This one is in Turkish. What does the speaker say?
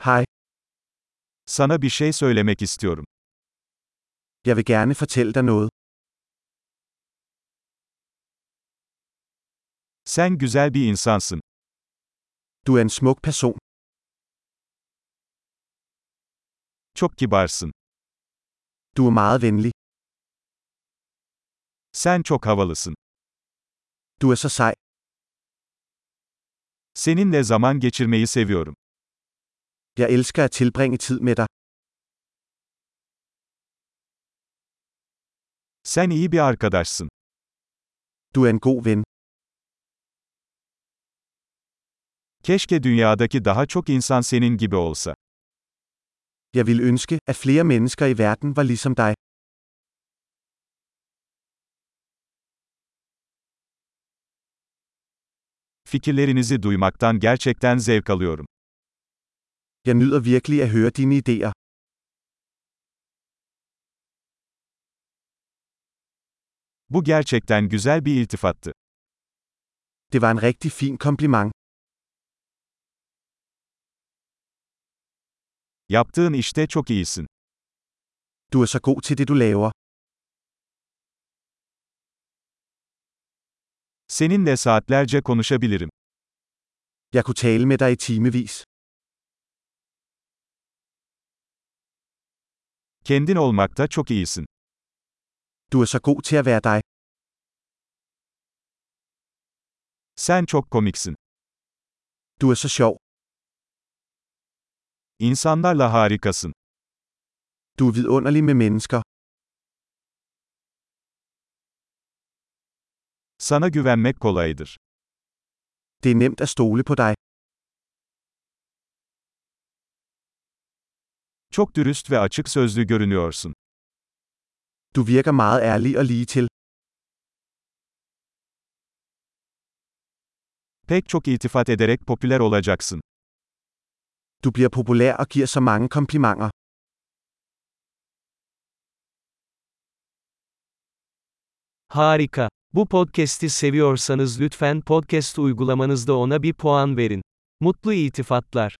Hej, Sana bir şey söylemek istiyorum. jeg vil gerne fortælle dig noget. Sen güzel bir insansın. Du er en smuk person. Çok kibarsın. Du er meget venlig. Sen çok havalısın. Du er så sej. Seninle zaman geçirmeyi seviyorum. Jeg elsker at tilbringe tid med dig. Sen iyi bir arkadaşsın. Du er en god ven. Keşke dünyadaki daha çok insan senin gibi olsa. Jeg ville ønske, at flere mennesker i verden var ligesom dig. Fikirlerinizi duymaktan gerçekten zevk alıyorum. Jeg nyder virkelig at høre dine idéer. Bu gerçekten güzel bir iltifattı. Det var en rigtig fin kompliment. Yaptığın işte çok iyisin. Du er så god til det du laver. Seninle saatlerce konuşabilirim. Jeg kunne tale med dig i timevis. Kendin olmakta çok iyisin. Du er så god til at være dig. Sen çok komiksin. Du er så sjov. İnsanlarla harikasın. Du er vidunderlig med mennesker. Sana güvenmek kolaydır. Det er nemt at stole på dig. Çok dürüst ve açık sözlü görünüyorsun. Du virker meget ærlig og lige til. Pek çok iltifat ederek popüler olacaksın. Du bliver populær og giver så mange komplimenter. Harika. Bu podcast'i seviyorsanız lütfen podcast uygulamanızda ona bir puan verin. Mutlu iltifatlar.